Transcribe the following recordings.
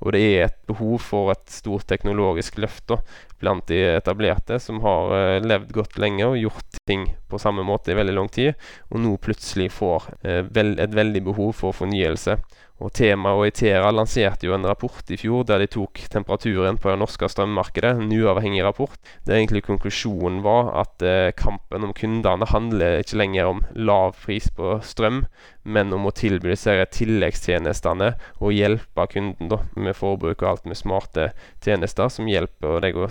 Og det er et behov for et stort teknologisk løft da, blant de etablerte, som har uh, levd godt lenge og gjort ting på samme måte i veldig lang tid, og nå plutselig får vel, et veldig behov for fornyelse. Og Tema og Itera lanserte jo en rapport i fjor der de tok temperaturen på det norske strømmarkedet. En uavhengig rapport. Der egentlig konklusjonen var at eh, kampen om kundene handler ikke lenger om lav pris på strøm, men om å tilby disse tilleggstjenestene og hjelpe kunden da, med forbruk og alt med smarte tjenester som hjelper deg å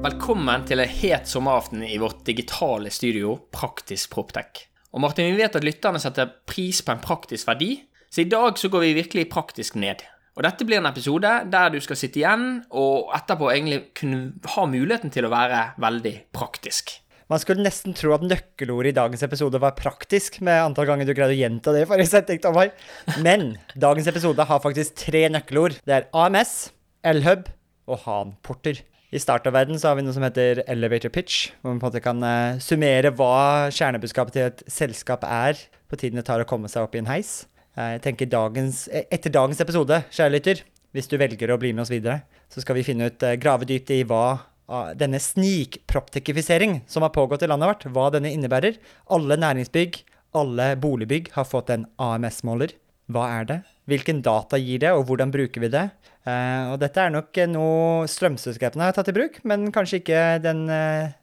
Velkommen til en het sommeraften i vårt digitale studio Praktisk Proptech. Og Martin, vi vet at lytterne setter pris på en praktisk verdi, så i dag så går vi virkelig praktisk ned. Og dette blir en episode der du skal sitte igjen og etterpå egentlig kunne ha muligheten til å være veldig praktisk. Man skulle nesten tro at nøkkelordet i dagens episode var praktisk, med antall ganger du greide å gjenta det i forrige setning, Tomar. Men dagens episode har faktisk tre nøkkelord. Det er AMS, L-hub og Han-porter. I startavverden så har vi noe som heter elevator pitch, hvor man på en måte kan uh, summere hva kjernebudskapet til et selskap er på tiden det tar å komme seg opp i en heis. Eh, jeg tenker dagens, eh, Etter dagens episode, kjære lytter, hvis du velger å bli med oss videre, så skal vi finne ut, eh, grave dypt i hva denne snikproptekifisering som har pågått i landet vårt, hva denne innebærer. Alle næringsbygg, alle boligbygg har fått en AMS-måler. Hva er det? Hvilken data gir det, og hvordan bruker vi det? og dette er nok noe strømselskapene har tatt i bruk, men kanskje ikke den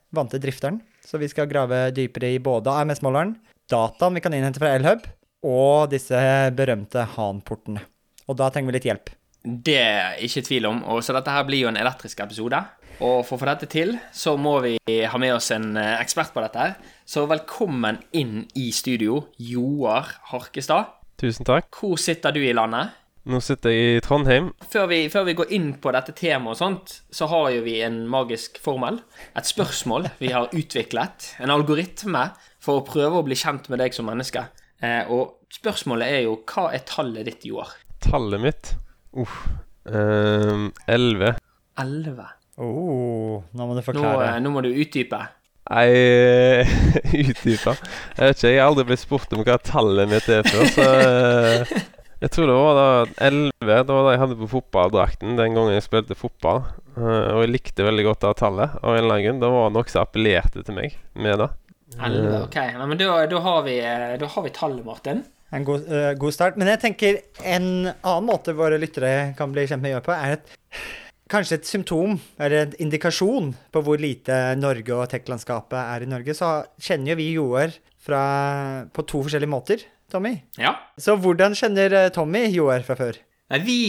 vante drifteren. Så vi skal grave dypere i både AMS-måleren, dataen vi kan innhente fra Elhub, og disse berømte Han-portene. Og da trenger vi litt hjelp. Det er ikke tvil om. Og så dette her blir jo en elektrisk episode. Og for å få dette til, så må vi ha med oss en eh, ekspert på dette. her. Så velkommen inn i studio, Joar Harkestad. Tusen takk. Hvor sitter du i landet? Nå sitter jeg i Trondheim. Før vi, før vi går inn på dette temaet og sånt, så har jo vi en magisk formel. Et spørsmål vi har utviklet. En algoritme for å prøve å bli kjent med deg som menneske. Eh, og spørsmålet er jo hva er tallet ditt i år? Tallet mitt? Uff. Uh, 11. 11? Oh, nå må du forklare. Nå, eh, nå må du utdype. Nei, utdypa. Jeg vet ikke, jeg har aldri blitt spurt om hva tallet mitt er før, så eh, Jeg tror det var da 11. Det var da jeg hadde på fotballdrakten den gangen jeg spilte fotball. Uh, og jeg likte veldig godt det tallet av en eller annen grunn. Da var noe som appellerte til meg med det. 11, ok. Nei, men da, da, har vi, eh, da har vi tallet, Martin. En god, uh, god, start. Men jeg tenker en annen måte våre lyttere kan bli kjent med Joar på, er et, kanskje et symptom, eller en indikasjon på hvor lite Norge og tech-landskapet er i Norge. Så kjenner jo vi Joar på to forskjellige måter, Tommy. Ja. Så hvordan kjenner eh, Tommy Joar fra før? Nei, vi,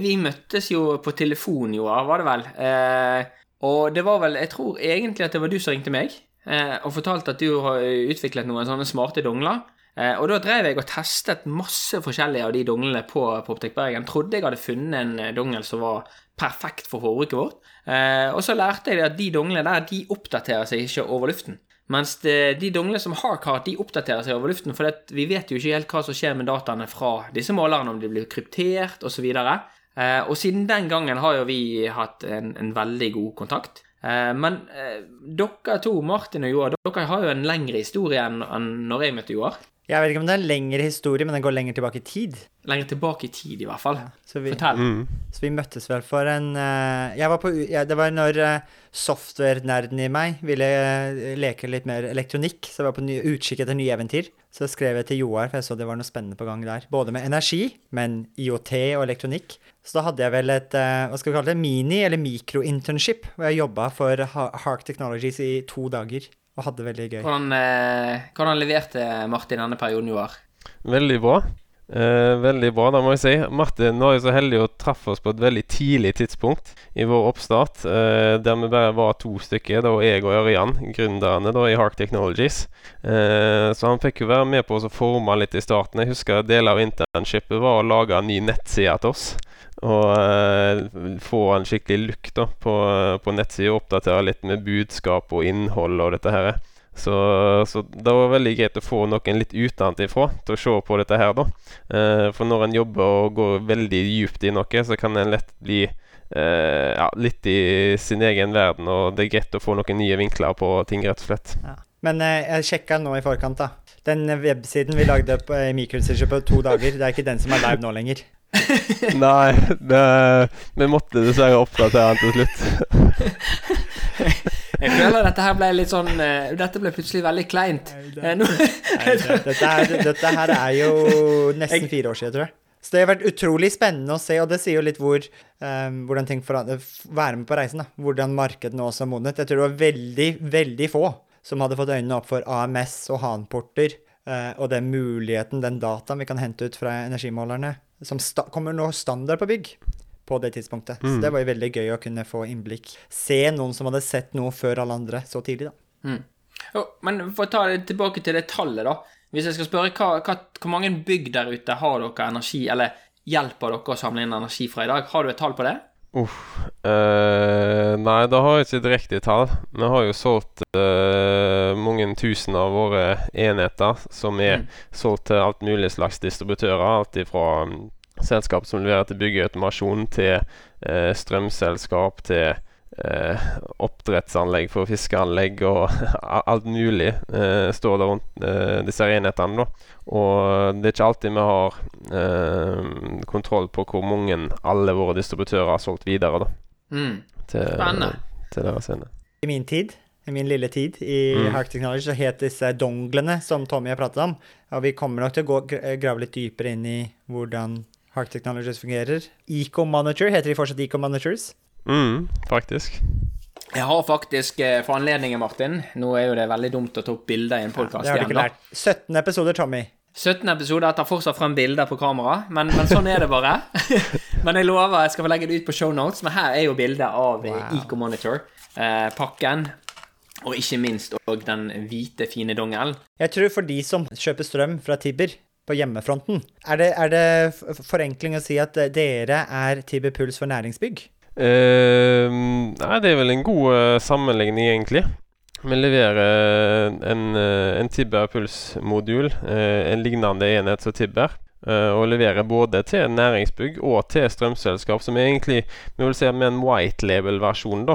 vi, møttes jo på telefon, Joar, var det vel. Eh, og det var vel Jeg tror egentlig at det var du som ringte meg eh, og fortalte at du har utviklet noen sånne smarte dongler. Eh, og da drev jeg og testet masse forskjellige av de donglene på Poptech Bergen. Trodde jeg hadde funnet en eh, dongel som var perfekt for forbruket vårt. Eh, og så lærte jeg at de donglene der de oppdaterer seg ikke over luften. Mens de, de donglene som har kart, de oppdaterer seg over luften. For vi vet jo ikke helt hva som skjer med dataene fra disse målerne, om de blir kryptert osv. Og, så eh, og siden den gangen har jo vi hatt en, en veldig god kontakt. Eh, men eh, dere to, Martin og Joar, dere har jo en lengre historie enn, enn når jeg møtte Joar. Jeg vet ikke om det er en lengre historie, men den går lenger tilbake i tid. Lenger tilbake i tid, i hvert fall. Ja, vi, Fortell. Mm. Så vi møttes vel for en uh, Jeg var på ja, Det var når uh, software-nerden i meg ville uh, leke litt mer elektronikk, så jeg var på ny, utkikk etter nye eventyr. Så skrev jeg til Joar, for jeg så det var noe spennende på gang der. Både med energi, men IOT og elektronikk. Så da hadde jeg vel et hva skal vi kalle det, mini- eller mikro-internship, hvor jeg jobba for Hark Technologies i to dager og hadde veldig gøy. Hvordan, eh, hvordan leverte Martin denne perioden i år? Veldig bra. Eh, veldig bra, det må jeg si. Martin var jo så heldig å treffe oss på et veldig tidlig tidspunkt i vår oppstart. Eh, der vi bare var to stykker, da jeg og Ørjan, gründerne da i Hark Technologies. Eh, så han fikk jo være med på å forme litt i starten. Jeg husker deler av internshipet var å lage en ny nettside til oss. Og eh, få en skikkelig look da på, på nettsida. Oppdatere litt med budskap og innhold og dette her. Så, så, det var veldig greit å få noen litt utenfra til å se på dette her, da. Eh, for når en jobber og går veldig dypt i noe, så kan en lett bli eh, ja, litt i sin egen verden, og det er greit å få noen nye vinkler på ting, rett og slett. Ja. Men eh, jeg sjekka nå i forkant, da. Den websiden vi lagde på, eh, Microresearcher på to dager, det er ikke den som er live nå lenger. Nei, det, vi måtte dessverre oppdatere den til slutt. Jeg føler dette her ble litt sånn uh, Dette ble plutselig veldig kleint. Nei, det, Nei, det, dette, er, dette, her er jo nesten fire år siden, tror jeg. Så det har vært utrolig spennende å se, og det sier jo litt hvor, um, hvordan ting forandrer Være med på reisen, da. Hvordan markedet nå også er modnet. Jeg tror det var veldig, veldig få som hadde fått øynene opp for AMS og hanporter, uh, og den muligheten, den dataen vi kan hente ut fra energimålerne, som kommer nå standard på bygg på det tidspunktet. Mm. Så det var jo veldig gøy å kunne få innblikk. Se noen som hadde sett noe før alle andre så tidlig, da. Mm. Oh, men for å ta det tilbake til det tallet, da. Hvis jeg skal spørre, hva, hva, hvor mange bygg der ute har dere energi, eller hjelper dere å samle inn energi fra i dag? Har du et tall på det? Uff. Uh, nei, det har jeg ikke direkte tall. Vi har jo solgt uh, mange tusen av våre enheter, som er mm. solgt til alt mulig slags distributører. Alt ifra um, selskap som leverer til byggeautomasjon, til eh, strømselskap, til eh, oppdrettsanlegg for fiskeanlegg og alt mulig eh, står det rundt eh, disse enhetene. da. Og det er ikke alltid vi har eh, kontroll på hvor mange alle våre distributører har solgt videre da. Mm. Til, til deres ene. I min tid i min lille tid i mm. Hark Technology så het disse donglene som Tommy har pratet om. Og vi kommer nok til å gå, grave litt dypere inn i hvordan Hark Technologies fungerer. Eco-monitor, heter de fortsatt Eco-monitors? Mm, faktisk. Jeg har faktisk eh, for anledningen, Martin Nå er jo det veldig dumt å ta opp bilder i en podkast ja, ikke Lært. 17 episoder, Tommy. 17 episoder. Jeg tar fortsatt frem bilder på kamera, men, men sånn er det bare. men jeg lover jeg skal få legge det ut på shownotes. Men her er jo bildet av wow. Ecomonitor-pakken. Eh, og ikke minst òg den hvite, fine dongelen. Jeg tror for de som kjøper strøm fra Tibber, på hjemmefronten. Er det, er det forenkling å si at dere er Tiber Puls for næringsbygg? Uh, nei, det er vel en god uh, sammenligning, egentlig. Vi leverer en, uh, en Tibber Puls-modul, en lignende enhet som Tibber. og leverer både til næringsbygg og til strømselskap, som egentlig vi vil si med en white label-versjon. da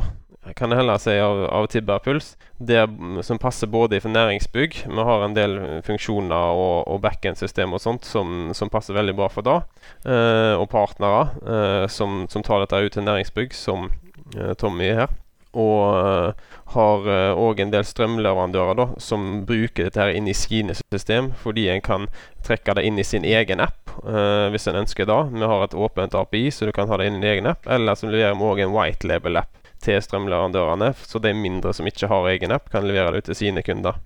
kan jeg heller si, av, av Tibberpuls, Det som passer både for næringsbygg Vi har en del funksjoner og, og backend-system og sånt som, som, passer veldig bra for det. Eh, og partnere eh, som, som, tar dette ut til næringsbygg, som eh, Tommy er her. Og uh, har òg uh, en del strømleverandører da, som bruker dette her inn i sine system, fordi en kan trekke det inn i sin egen app hvis en ønsker det. Vi har et åpent API, så du kan ha det inn i din egen app. Eller så leverer vi òg en white label-app til strømleverandørene, så de mindre som ikke har egen app, kan levere det ut til sine kunder.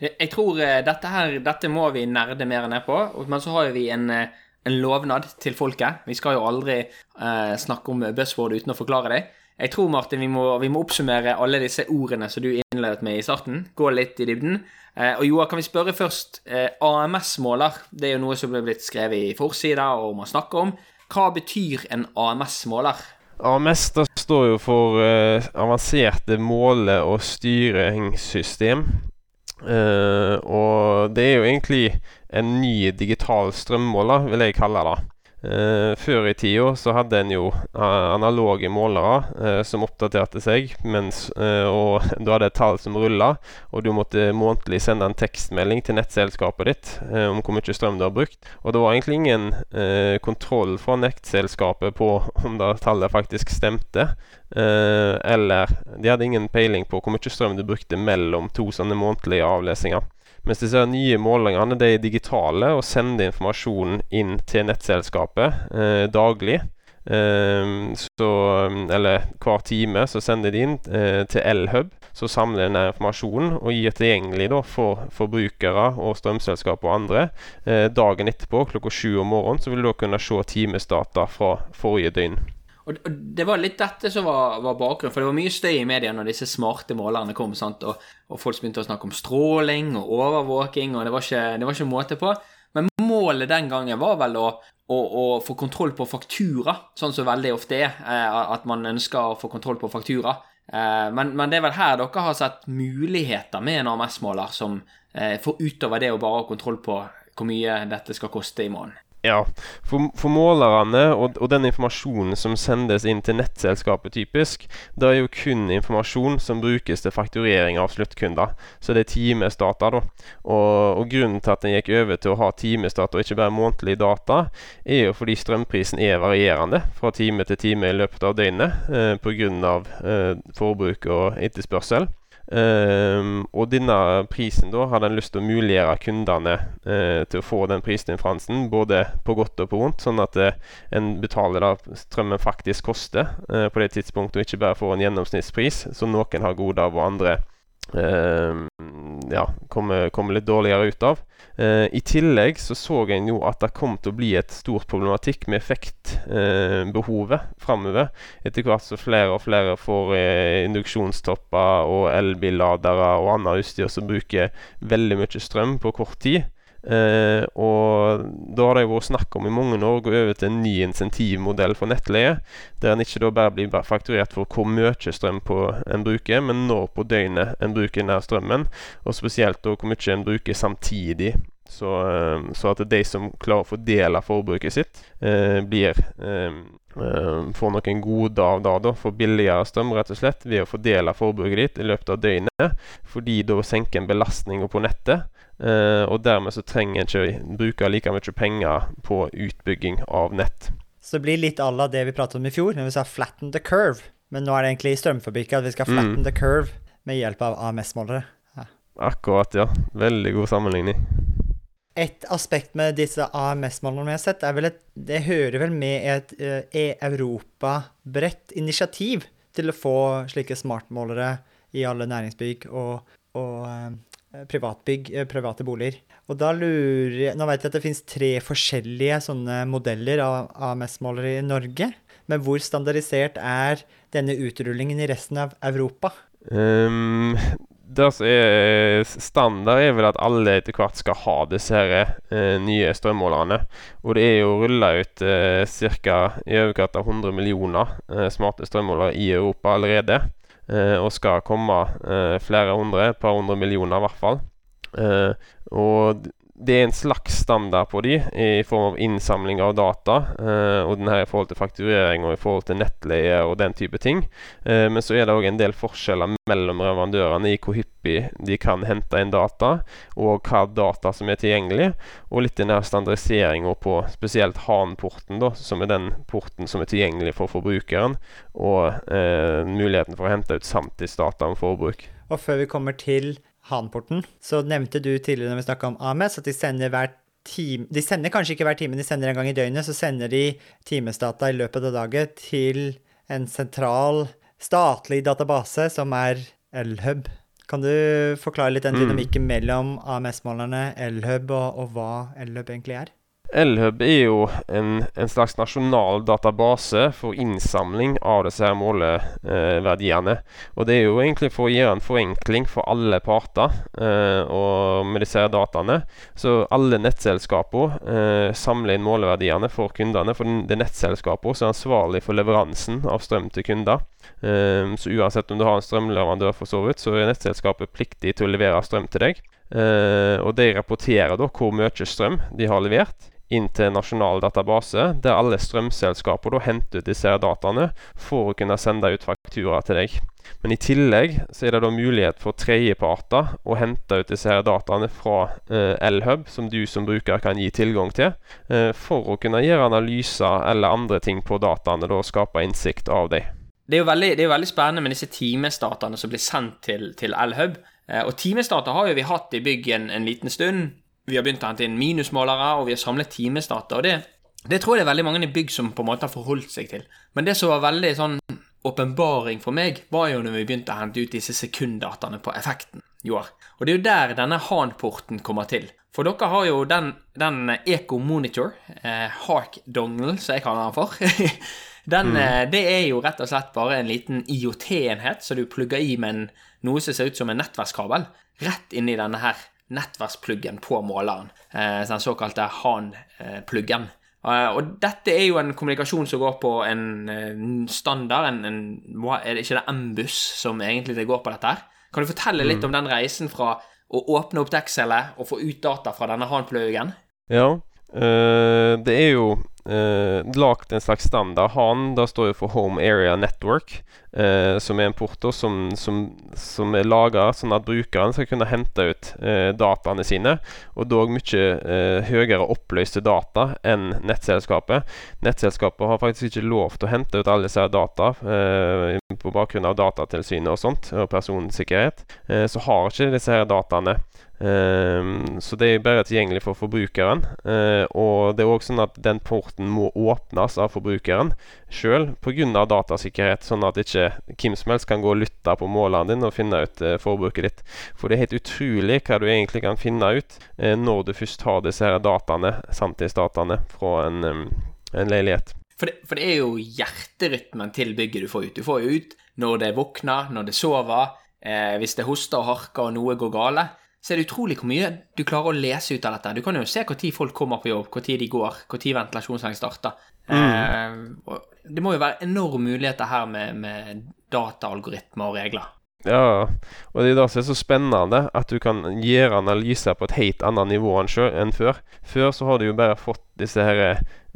Jeg tror uh, dette her Dette må vi nerde mer ned på, men så har vi en, uh, en lovnad til folket. Vi skal jo aldri eh, snakke om buzzword uten å forklare det. Jeg tror, Martin, vi må, vi må, oppsummere alle disse ordene som du innledet med i starten. Gå litt i dybden. og Joa, kan vi spørre først. AMS-måler, det er jo noe som ble blitt skrevet i forsida og man snakker om. Hva betyr en AMS-måler? Da står jo for uh, avanserte måle- og styringssystem. Uh, og det er jo egentlig en ny digital strømmåler, vil jeg kalle det. Uh, før i tida så hadde en jo uh, analoge målere uh, som oppdaterte seg, mens, og du hadde et tall som rulla, og du måtte månedlig sende en tekstmelding til nettselskapet ditt om hvor mye strøm du har brukt. Og det var egentlig ingen kontroll fra nettselskapet på om det tallet faktisk stemte. eller de hadde ingen peiling på hvor mye strøm du brukte mellom to sånne månedlige avlesninger. Mens disse nye målingene de er digitale og sender informasjonen inn til nettselskapet eh, daglig. Eh, så, eller hver time så sender de inn eh, til Elhub, så samler den informasjonen og gir tilgjengelig da, for forbrukere og strømselskap og andre. Eh, dagen etterpå klokka sju om morgenen så vil du da kunne se timesdata fra forrige døgn. Og Det var litt dette som var, var bakgrunnen, for det var mye støy i media når disse smarte målerne kom. sant? Og, og folk begynte å snakke om stråling og overvåking, og det var ikke, det var ikke måte på. Men målet den gangen var vel å, å, å, få kontroll på faktura, sånn som veldig ofte er. Eh, at man ønsker å få kontroll på faktura. Eh, men, men, det er vel her dere har sett muligheter med en AMS-måler som eh, får utover det å bare ha kontroll på hvor mye dette skal koste i måneden. Ja, for, for målerne og, og, den informasjonen som sendes inn til nettselskapet typisk, det er jo kun informasjon som brukes til fakturering av sluttkunder. Så det er timesdata, da. Og, og grunnen til at en gikk over til å ha timesdata og ikke bare månedlig data, er jo fordi strømprisen er varierende fra time til time i løpet av døgnet eh, pga. Eh, forbruk og etterspørsel. Um, og denne prisen da hadde en lyst til å muliggjøre kundene uh, til å få den prisdifferansen, både på godt og på vondt, sånn at uh, en betaler det strømmen faktisk koster uh, på det tidspunktet, og ikke bare får en gjennomsnittspris, så noen har gode av, og andre ja, kommer, kommer, litt dårligere ut av. Eh, I tillegg så så en jo at det kom til å bli et stort problematikk med effektbehovet eh, framover. Etter hvert så flere og flere får eh, induksjonstopper og elbilladere og annet utstyr som bruker veldig mye strøm på kort tid. Eh, og da har det vært snakk om i mange år å gå over til en ny insentivmodell for nettleie, der en ikke da bare blir fakturert for hvor mye strøm på en bruker, men når på døgnet en bruker denne strømmen, og spesielt da hvor mye en bruker samtidig. Så, eh, så, at de som klarer å fordele forbruket sitt, eh, blir eh, eh får noen gode av da, da, for billigere strøm, rett og slett, ved å fordele forbruket ditt i løpet av døgnet. Fordi da senker en belastninga på nettet. Uh, og dermed så trenger en ikke bruke like mye penger på utbygging av nett. Så det blir litt à la det vi pratet om i fjor, når vi sa 'flatten the curve'. Men nå er det egentlig i strømfabrikken at vi skal flatten mm. the curve med hjelp av AMS-målere. Ja. Akkurat, ja. Veldig god sammenligning. Et aspekt med disse AMS-målerne vi har sett, er vel et Det hører vel med et uh, Europa-bredt initiativ til å få slike smartmålere i alle næringsbygg og, og Eh, privatbygg, eh, private boliger. Og da lurer jeg Nå vet jeg at det finnes tre forskjellige sånne modeller av AMS-målere i Norge. Men hvor standardisert er denne utrullingen i resten av Europa? Um, det som er standard, er vel at alle etter hvert skal ha disse her, uh, nye strømmålerne. Og det er jo rulla ut uh, ca. i overkant av 100 millioner uh, smarte strømmålere i Europa allerede. Eh, og skal komme eh, flere hundre, et par hundre millioner i hvert fall. Eh, og det er en slags standard på de i form av innsamling av data. Eh, og den her i forhold til fakturering og i forhold til nettleie og den type ting. Eh, men så er det òg en del forskjeller mellom leverandørene i hvor hyppig de kan hente inn data, og hva data som er tilgjengelig. Og litt den der standardiseringa på spesielt HAN-porten, da, som er den porten som er tilgjengelig for forbrukeren, og eh, muligheten for å hente ut samtidsdata om forbruk. Og før vi kommer til Hanporten, så nevnte du tidligere når vi snakka om AMS, at de sender hver time De sender kanskje ikke hver time, de sender en gang i døgnet. Så sender de timesdata i løpet av dagen til en sentral statlig database som er Elhub. Kan du forklare litt den mm. dynamikken mellom AMS-målerne, Elhub, og, og hva Elhub egentlig er? Elhub er jo en, en, slags nasjonal database for innsamling av disse her måleverdiene. Eh, og det er jo egentlig for å gjøre en forenkling for alle parter eh, og med disse her dataene. Så alle nettselskaper eh, samler inn måleverdiene for kundene. For det er nettselskaper som er ansvarlig for leveransen av strøm til kunder. Eh, så uansett om du har en strømleverandør, for så vidt, så er nettselskapet pliktig til å levere strøm til deg. Uh, og de rapporterer da hvor mye strøm de har levert inn til en nasjonal database, der alle strømselskaper da henter ut disse dataene for å kunne sende ut faktura til deg. Men i tillegg så er det da mulighet for tredjeparter å hente ut disse dataene fra eh, Elhub, som du som bruker kan gi tilgang til, eh, for å kunne gjøre analyser eller andre ting på dataene da, og skape innsikt av dem. Det er jo veldig, er jo veldig spennende med disse timesdataene som blir sendt til, til Elhub. Eh, og timesdata har jo vi hatt i bygg en, en liten stund. Vi har begynt å hente inn minusmålere, og vi har samlet timesdata. Og det, Det tror jeg det er veldig mange i bygg som på en måte har forholdt seg til. Men det som var veldig sånn åpenbaring for meg, var jo når vi begynte å hente ut disse sekunddataene på effekten. gjorde. Og det er jo der denne HAN-porten kommer til. For dere har jo den, den Eco Monitor, eh, Hark Dongle, som jeg kaller den for. den, eh, Det er jo rett og slett bare en liten IOT-enhet som du plugger i med en, noe som ser ut som en nettverkskabel, rett inn i denne her nettverkspluggen på måleren. Eh, den såkalte HAN-pluggen. Eh, og dette er jo en kommunikasjon som går på en eh, standard, en, en, er det ikke det M-buss som egentlig det går på dette her? Kan du fortelle litt om den reisen fra å åpne opp dekselet og få ut data fra denne HAN-pluggen? Ja, det er jo uh, lagt en slags standard. Han, da står jo for Home Area Network, eh, som er en porto som, som, som er laga sånn at brukeren skal kunne hente ut eh, dataene sine, og dog mye eh, høyere oppløste data enn nettselskapet. Nettselskapet har faktisk ikke lov til å hente ut alle disse data eh, på bakgrunn av Datatilsynet og sånt, og personsikkerhet. Eh, så har ikke disse her dataene Um, så det er bare tilgjengelig for forbrukeren. Uh, og det er òg sånn at den porten må åpnes av forbrukeren sjøl pga. datasikkerhet, sånn at ikke hvem som helst kan gå og lytte på måleren din og finne ut eh, forbruket ditt. For det er helt utrolig hva du egentlig kan finne ut eh, når du først har disse her dataene, sanntidsdataene fra en, en leilighet. For det, for det er jo hjerterytmen til bygget du får ut. Du får jo ut når det våkner, når det sover, eh, hvis det hoster og harker og noe går gale. Så er det utrolig hvor mye du klarer å lese ut av dette. Du kan jo se når folk kommer på jobb, når de går, når ventilasjonsanlegg starter. Eh, det må jo være enorme muligheter her med, med dataalgoritmer og regler. Ja, og det er det som er så spennende, at du kan gjøre analyser på et helt annet nivå enn før. Før så har du jo bare fått disse her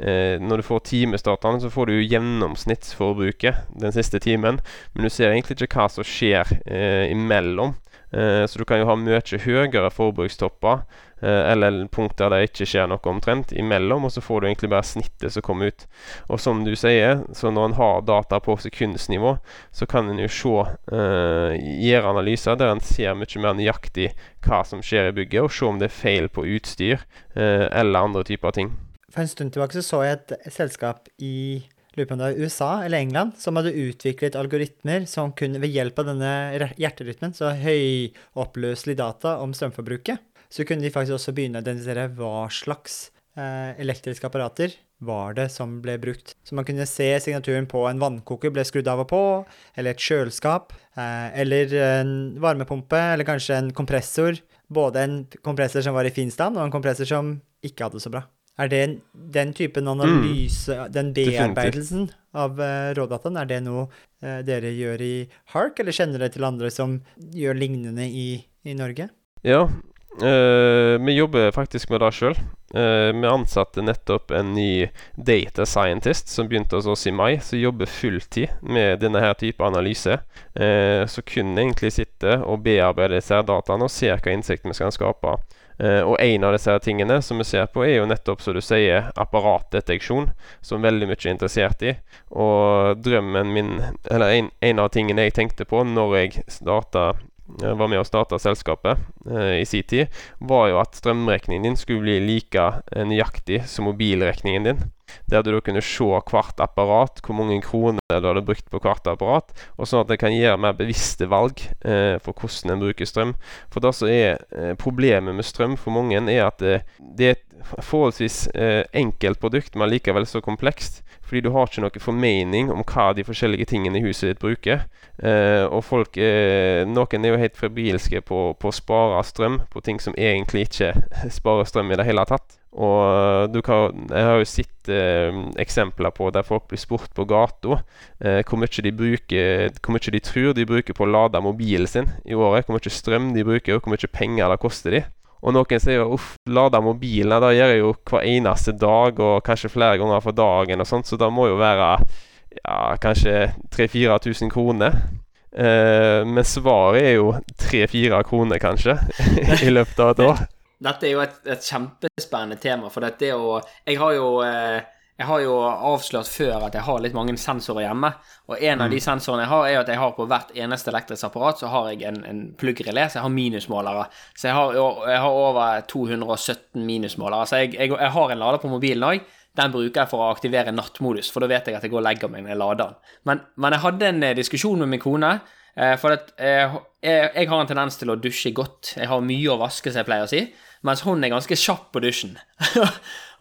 eh, Når du får timestartene, så får du jo gjennomsnittsforbruket den siste timen, men du ser egentlig ikke hva som skjer eh, imellom. Eh, så du kan jo ha mye høyere forbrukstopper, eh, eller punkter der det ikke skjer noe omtrent, imellom, og så får du egentlig bare snittet som kommer ut. Og som du sier, så når en har data på sekundsnivå, så kan en jo se, eh, gjøre analyser der en ser mye mer nøyaktig hva som skjer i bygget, og se om det er feil på utstyr eh, eller andre typer ting. For en stund tilbake så, så jeg et selskap i lurer på om det var USA eller England, som hadde utviklet algoritmer som kunne ved hjelp av denne hjerterytmen, så høyoppløselig data om strømforbruket, så kunne de faktisk også begynne å identifisere hva slags eh, elektriske apparater var det som ble brukt. Så man kunne se signaturen på en vannkoker ble skrudd av og på, eller et kjøleskap, eh, eller en varmepumpe, eller kanskje en kompressor. Både en kompressor som var i fin stand, og en kompressor som ikke hadde det så bra. Er det en- den typen analyse, den bearbeidelsen av uh, rådataen, er det noe uh, dere gjør i Hark, eller kjenner dere til andre som gjør lignende i, i Norge? Ja, eh, vi jobber faktisk med det sjøl. vi ansatte nettopp en ny data scientist som begynte hos oss i mai, som jobber fulltid med denne her type analyse. Uh, så kun egentlig sitte og bearbeide disse her dataene og se hva innsikt vi skal skape. Uh, og en av disse her tingene som vi ser på, er jo nettopp, som du sier, apparatdeteksjon, som veldig mye er interessert i. Og drømmen min, eller en, en av tingene jeg tenkte på når jeg starta eh, var med å starte selskapet eh, i sin tid, var jo at strømregningen din skulle bli like eh, nøyaktig som mobilregningen din. Der du da kunne se hvert apparat, hvor mange kroner du hadde brukt på hvert apparat, og sånn at en kan gjøre mer bevisste valg eh, for hvordan en bruker strøm. For det som er eh, problemet med strøm for mange, er at det, det er et forholdsvis eh, enkelt produkt, men likevel så komplekst. Fordi du har ikke noe formening om hva de forskjellige tingene i huset ditt bruker. Eh, og folk eh, Noen er jo helt febrilske på, på å spare strøm på ting som egentlig ikke sparer strøm i det hele tatt. Og eh, kan, jeg har jo sett eh, eksempler på der folk blir spurt på gata eh, hvor mye de bruker Hvor mye de tror de bruker på å lade mobilen sin i året. Hvor mye strøm de bruker, og hvor mye penger det koster de. Og noen sier jo uff, lade mobilen, det gjør jeg jo hver eneste dag, og kanskje flere ganger for dagen og sånt, så det må jo være ja, kanskje 3000-4000 kroner. Eh, men svaret er jo 3-4 kroner, kanskje, i løpet av et år. Dette er jo et, et kjempespennende tema, for dette er jo Jeg har jo eh, jeg har jo avslørt før at jeg har litt mange sensorer hjemme. Og en av de sensorene jeg har, er at jeg har på hvert eneste elektrisk apparat så har jeg en, en pluggrelé, så jeg har minusmålere. Så jeg har, jeg har over 217 minusmålere. Så jeg, jeg, jeg har en lader på mobilen òg, den bruker jeg for å aktivere nattmodus, for da vet jeg at jeg går og legger meg når jeg lader den. Men, men jeg hadde en eh, diskusjon med min kone, eh, for at eh, jeg, jeg har en tendens til å dusje godt. Jeg har mye å vaske, som jeg pleier å si, mens hun er ganske kjapp på dusjen.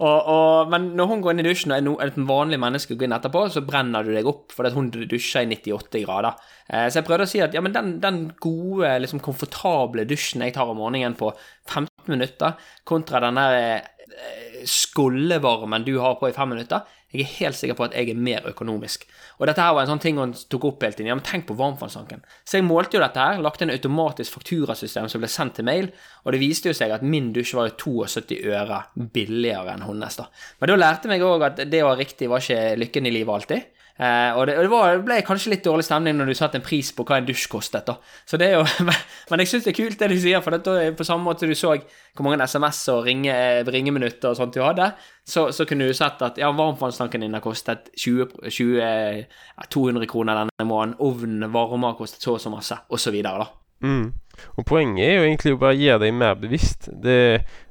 og, og, men når hun går inn i dusjen, og er no, et vanlig menneske går inn etterpå, så brenner du deg opp fordi hun dusjer i 98 grader. Eh, så jeg prøvde å si at ja, den, den gode, liksom komfortable dusjen jeg tar om morgenen på 15 minutter, kontra den der eh, skollevarmen du har på i fem minutter, jeg er helt sikker på at jeg er mer økonomisk. Og dette her var en sånn ting hun tok opp hele tiden. Ja, men tenk på varmtvannstanken. Så jeg målte jo dette her, lagde en automatisk fakturasystem som ble sendt til mail, og det viste jo seg at min dusj var jo 72 øre billigere enn hennes. Men da lærte jeg meg òg at det var riktig var ikke lykken i livet alltid. Eh, og det, og det, var, det, ble kanskje litt dårlig stemning når du satte en pris på hva en dusj kostet. da. Så det er jo, Men jeg syns det er kult det du sier, for dette, på samme måte du så hvor mange SMS og ringe, ringeminutter og sånt du hadde, så, så, kunne du sett at ja, varmtvannstanken din har kostet 20, 20 ja, 200 kroner denne måneden, ovnen varme har kostet så og så masse, osv. Mm. Og poenget er jo egentlig å bare gjøre deg mer bevisst. Det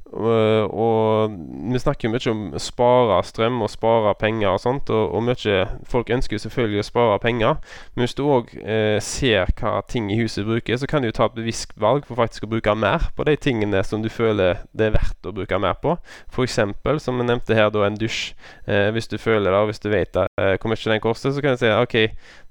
Uh, og vi snakker mye om å spare strøm og spare penger og sånt. Og, og mye Folk ønsker jo selvfølgelig å spare penger. Men hvis du òg eh, ser hva ting i huset bruker, så kan du jo ta et bevisst valg for faktisk å bruke mer på de tingene som du føler det er verdt å bruke mer på. F.eks. som vi nevnte her, da en dusj. Eh, hvis du føler det, og hvis du vet det, hvor mye den koster, så kan du si OK,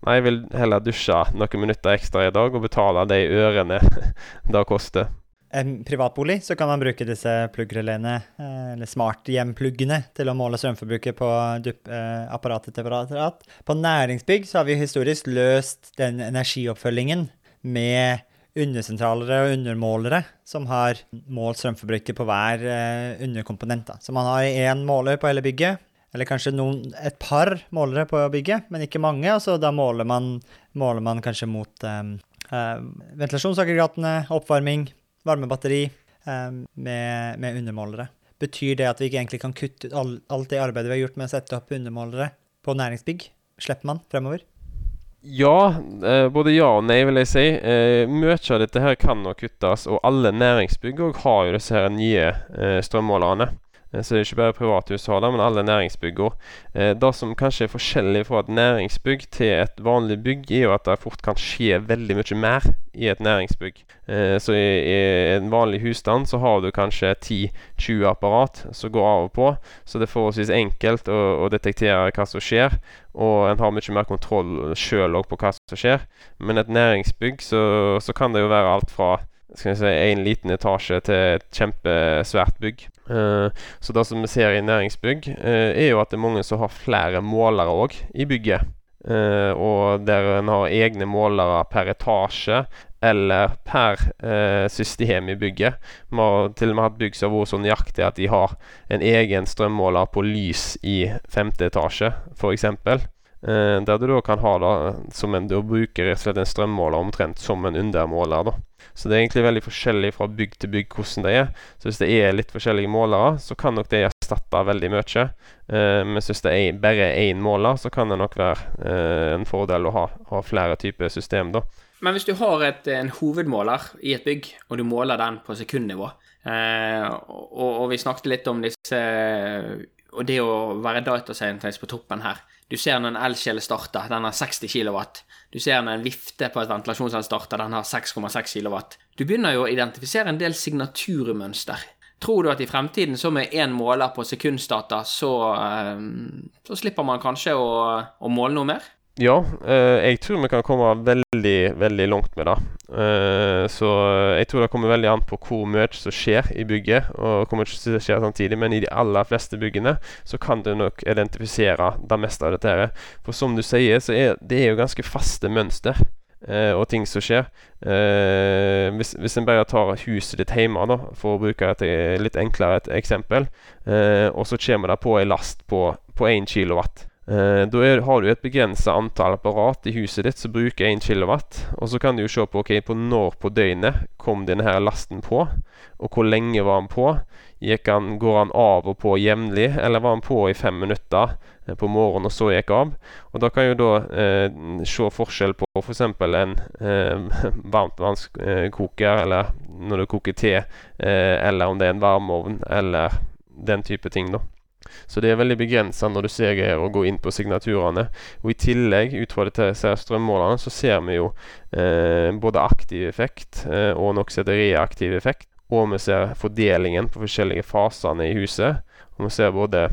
nei, jeg vil heller dusje noen minutter ekstra i dag og betale de ørene det koster en privatbolig, så kan man bruke disse pluggreleene, eh, eller smarthjempluggene, til å måle strømforbruket på apparatet til apparatet. apparat. På næringsbygg så har vi historisk løst den energioppfølgingen med undersentraler og undermålere som har målt strømforbruket på hver eh, underkomponent. Så man har én måler på hele bygget, eller kanskje noen, et par målere på bygget, men ikke mange. og Da måler man, måler man kanskje mot um, uh, ventilasjonsaggregatene, oppvarming, varmebatteri um, med, med, undermålere. Betyr det at vi ikke egentlig kan kutte ut all, alt det arbeidet vi har gjort med å sette opp undermålere på næringsbygg? Slipper man fremover? Ja, eh, både ja og nei, vil jeg si. Eh, mye av dette her kan nå kuttes, og alle næringsbygg har jo disse her nye eh, strømmålerne. Eh, så det er ikke bare privathusholder, men alle næringsbygger. Eh, det som kanskje er forskjellig fra et næringsbygg til et vanlig bygg, er jo at det fort kan skje veldig mye mer i et næringsbygg. Eh, så i, en vanlig husstand så har du kanskje 10-20 apparat som går av og på, så det er forholdsvis enkelt å, å detektere hva som skjer. Og en har mye mer kontroll sjøl på hva som skjer. Men et næringsbygg så, så kan det jo være alt fra skal vi si, en liten etasje til et kjempesvært bygg. Uh, så det som vi ser i næringsbygg, uh, er jo at det er mange som har flere målere òg i bygget. Uh, og der en har egne målere per etasje eller per system i bygget. Vi har til og med hatt bygg som har vært så nøyaktig at de har en egen strømmåler på lys i femte etasje, f.eks. Uh, der du da kan ha det som en, du bruker rett og slett en strømmåler omtrent som en undermåler. da så det er egentlig veldig forskjellig fra bygg til bygg hvordan det er. Så hvis det er litt forskjellige målere, så kan nok det erstatte veldig mye. Eh, men hvis det er bare én måler, så kan det nok være eh, en fordel å ha, ha flere typer system, da. Men hvis du har et, en hovedmåler i et bygg, og du måler den på sekundnivå, eh, og, og, vi snakket litt om disse Og det å være datascientist på toppen her. Du ser når en elkjele starter, den har 60 kW. Du ser når en vifte på et ventilasjonsanlegg starter, den har 6,6 kW. Du begynner jo å identifisere en del signaturmønster. Tror du at i fremtiden, så med én måler på sekundsdata, så, eh, så slipper man kanskje å, å måle noe mer? Ja, eh, jeg tror vi kan komme veldig, veldig langt med det. Eh, så jeg tror det kommer veldig an på hvor mye som skjer i bygget, og hvor mye som skjer samtidig. Men i de aller fleste byggene så kan du nok identifisere det meste av dette. her. For som du sier, så er det er jo ganske faste mønster. Eh, og ting som skjer. Hvis, hvis en bare tar huset ditt hjemme, da, for å bruke et litt enklere et eksempel, og så kommer det på ei last på, på 1 kilowatt. Eh, da har du et begrensa antall apparat i huset ditt som bruker 1 kW. Og så kan du jo se på, okay, på når på døgnet kom denne her lasten på, og hvor lenge var den på. Han, går han av og på jevnlig, eller var han på i fem minutter eh, på morgenen og så gikk av? Og Da kan du da eh, se forskjell på f.eks. For en eh, varmtvannskoker, eller når du koker te, eh, eller om det er en varmeovn, eller den type ting. da Så det er veldig begrensa når du ser greier å gå inn på signaturene. Og i tillegg, ut fra disse strømmålerne, så ser vi jo eh, både aktiv effekt eh, og nokså reaktiv effekt. Og vi ser fordelingen på forskjellige fasene i huset. Og vi ser både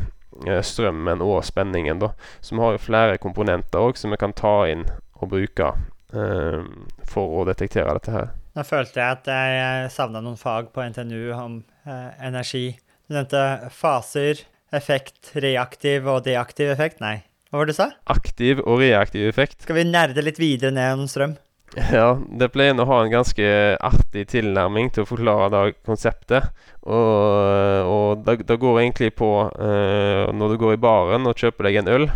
eh, strømmen og spenningen, da. Så vi har jo flere komponenter òg som vi kan ta inn og bruke eh, for å detektere dette her. Nå følte jeg at jeg savna noen fag på NTNU om eh, energi. Du nevnte faser, effekt, reaktiv og deaktiv effekt. Nei, hva var det du sa? Aktiv og reaktiv effekt. Skal vi nerde litt videre ned om strøm? Ja, det pleier å ha en ganske artig tilnærming til å forklare det konseptet. Og, og det, det, går egentlig på uh, Når du går i baren og kjøper deg en øl,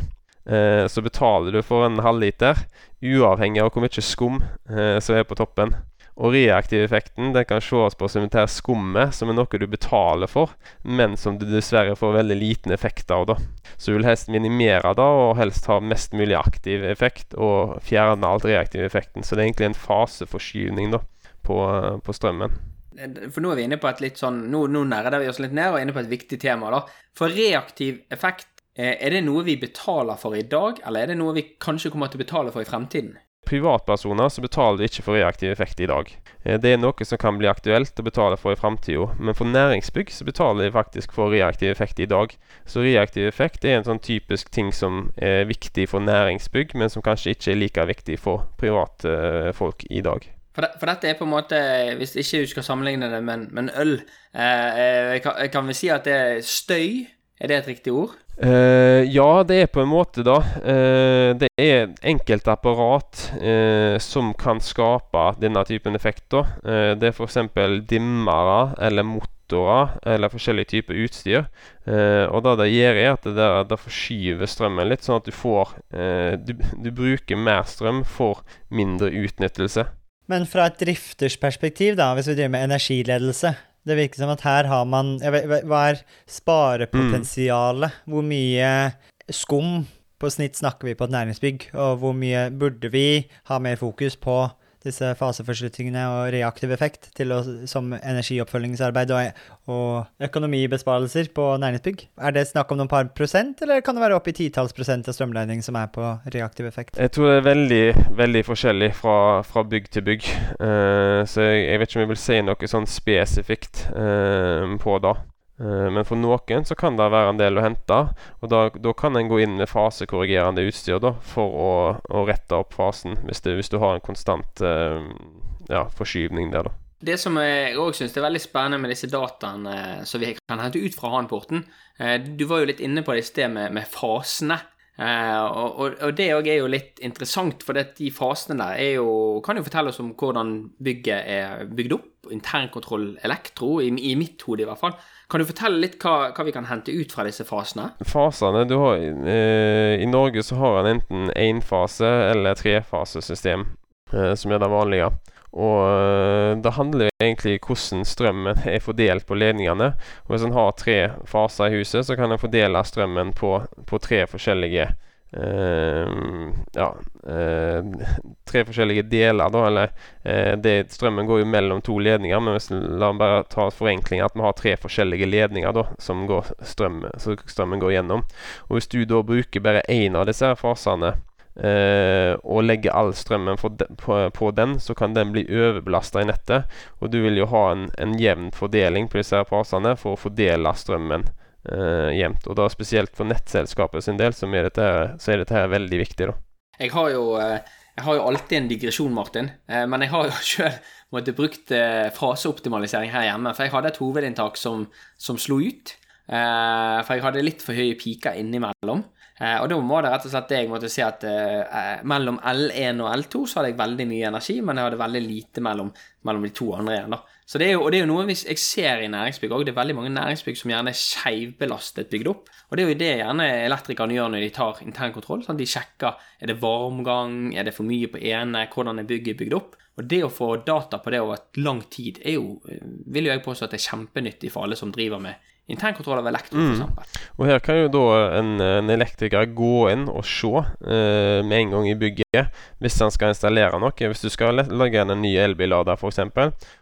uh, så betaler du for en halvliter, uavhengig av hvor mye skum uh, som er på toppen. Og reaktiv effekten den kan ses på som dette skummet, som er noe du betaler for, men som du dessverre får veldig liten effekt av. da. Så du vil helst minimere det, og helst ha mest mulig aktiv effekt, og fjerne alt reaktiv effekten. Så det er egentlig en faseforskyvning da, på, på strømmen. For nå er vi inne på et litt sånn Nå, nå nærder vi oss litt ned og er inne på et viktig tema. da. For reaktiv effekt, eh, er det noe vi betaler for i dag, eller er det noe vi kanskje kommer til å betale for i fremtiden? Privatpersoner så betaler ikke for reaktiv effekt i dag. Eh, det er noe som kan bli aktuelt å betale for i framtida, men for næringsbygg så betaler de faktisk for reaktiv effekt i dag. Så reaktiv effekt er en sånn typisk ting som er viktig for næringsbygg, men som kanskje ikke er like viktig for privatfolk i dag. For, det, for, dette er på en måte, hvis ikke du skal sammenligne det med, med en øl, eh, eh kan, kan vi si at det er støy? Er det et riktig ord? Uh, ja, det er på en måte, da. Uh, det er enkelte apparat uh, som kan skape denne typen effekter. det er f.eks. dimmere eller motorer eller forskjellige typer utstyr. og det det gjør, er at det, der, det forskyver strømmen litt, sånn at du får du, du, bruker mer strøm for mindre utnyttelse. Men fra et drifters perspektiv, da, hvis vi driver med energiledelse, det virker som at her har man vet, Hva er sparepotensialet? Mm. Hvor mye skum på snitt snakker vi på et næringsbygg, og hvor mye burde vi ha mer fokus på disse faseforslutningene og reaktiv effekt å, som energioppfølgingsarbeid og, og økonomibesparelser på næringsbygg? Er det snakk om noen par prosent, eller kan det være opp i titalls prosent av strømledning som er på reaktiv effekt? Jeg tror det er veldig, veldig forskjellig fra, fra bygg til bygg. Uh, så jeg, jeg, vet ikke om jeg vil si noe sånn spesifikt uh, på det. Eh, men for noen så kan det være en del å hente. Og da, da kan en gå inn med fasekorrigerende utstyr da, for å, å rette opp fasen, hvis, det, hvis, du har en konstant uh, ja, forskyvning der. da. Det som jeg òg syns er veldig spennende med disse dataene eh, som vi kan hente ut fra Hanporten Du var jo litt inne på det i sted med, med fasene. og, og, og, det òg er jo litt interessant, for de fasene der er jo, kan jo fortelle oss om hvordan bygget er bygd opp. Internkontroll elektro, i, i mitt hode i hvert fall. Kan du fortelle litt hva, hva, vi kan hente ut fra disse fasene? Fasene du har, eh, I Norge så har en enten énfase- eller trefasesystem, eh, som er det vanlige. Og eh, det handler egentlig egentlig hvordan strømmen er fordelt på ledningene. Og Hvis en har tre faser i huset, så kan en fordele strømmen på, på tre forskjellige Uh, ja uh, Tre forskjellige deler, da. Eller uh, det, strømmen går jo mellom to ledninger, men hvis la oss bare ta forenkling at vi har tre forskjellige ledninger da som går strøm, så strømmen går gjennom. Og Hvis du da bruker bare én av disse fasene og legger all strømmen på, den, så kan den bli overbelasta i nettet. Og du vil jo ha en, en jevn fordeling på disse fasene for å fordele strømmen jevnt. Og da spesielt for nettselskapet sin del, så er dette, så er dette her veldig viktig. da. Jeg har jo, eh, jeg har jo alltid en digresjon, Martin. Eh, men jeg har jo sjøl brukt faseoptimalisering her hjemme. For jeg hadde et hovedinntak som, som slo ut. For jeg hadde litt for høye piker innimellom. og da må det rett og slett jeg måtte si at mellom L1 og L2 så hadde jeg veldig mye energi, men jeg hadde veldig lite mellom, mellom de to andre igjen. da. Så det er jo, og det er jo noe jeg ser i næringsbygg òg. Det er veldig mange næringsbygg som gjerne er skeivbelastet bygd opp. Og det er jo det gjerne elektrikerne gjør når de tar internkontroll. Sånn de sjekker er det varmgang, er det for mye på ene, hvordan er bygget bygd opp. Og det å få data på det over lang tid er jo, vil jo jeg påstå at det er kjempenyttig for alle som driver med internkontroll av elektro, Mm. f.eks. Og her kan jo da en, en elektriker gå inn og se eh, med en gang i bygget hvis han skal installere noe. Hvis du skal lage inn en ny elbillader f.eks.,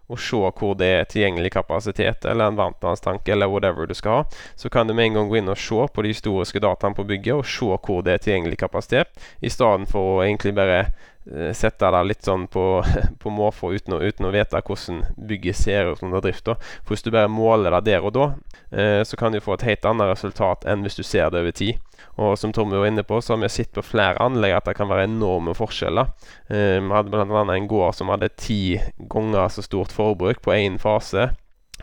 og se hvor det er tilgjengelig kapasitet, eller en varmtvannstank, eller whatever du skal ha, så kan du med en gang gå inn og se på de historiske dataene på bygget, og se hvor det er tilgjengelig kapasitet, i stedet for å egentlig bare eh, sette det litt sånn på, på måfå uten, uten å vite hvordan bygget ser ut under drift. For Hvis du bare måler det der og da, eh, så kan du få et helt annet resultat enn hvis du ser det over tid. Og som Tommy var inne på, så har vi sett på flere anlegg at det kan være enorme forskjeller. Eh, vi hadde bl.a. en gård som hadde ti ganger så stort forbruk på én fase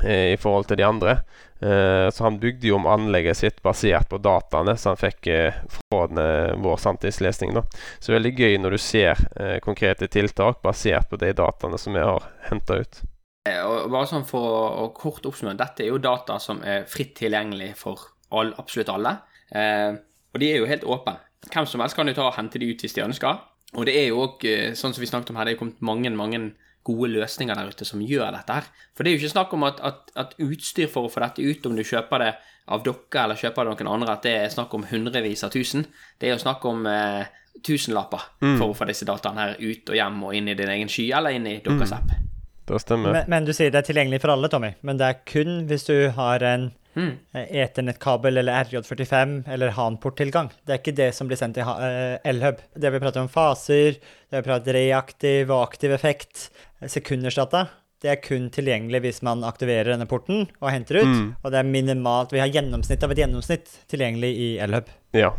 i forhold til de andre. Eh, så han bygde jo om anlegget sitt basert på dataene som han fikk eh, fra eh, vår sanntidslesning. Så det er veldig gøy når du ser eh, konkrete tiltak basert på de dataene som vi har henta ut. Eh, bare sånn for å, kort oppsummere, dette er jo data som er fritt tilgjengelig for all, absolutt alle. Eh, og de er jo helt åpne. Hvem som helst kan jo ta og hente de ut hvis de ønsker. Og det er jo òg, sånn som vi snakket om her, det er kommet mange, mange gode løsninger der ute som gjør dette her. For det er jo ikke snakk om at, at, at utstyr for å få dette ut, om du kjøper det av dere eller kjøper det av noen andre, at det er snakk om hundrevis av tusen. Det er jo snakk om eh, tusenlapper for å få disse dataene her ut og hjem og inn i din egen sky eller inn i deres app. Det stemmer. Men, men du sier det er tilgjengelig for alle, Tommy. Men det er kun hvis du har en Mm. eh, Ethernet-kabel eller RJ45 eller HAN-porttilgang. Det er ikke det som blir sendt i eh, Elhub. Det vi prater om faser, det vi prater reaktiv og aktiv effekt, sekundersdata, det er kun tilgjengelig hvis man aktiverer denne porten og henter ut. Mm. Og det er minimalt. Vi har gjennomsnitt av et gjennomsnitt tilgjengelig i Elhub. Ja.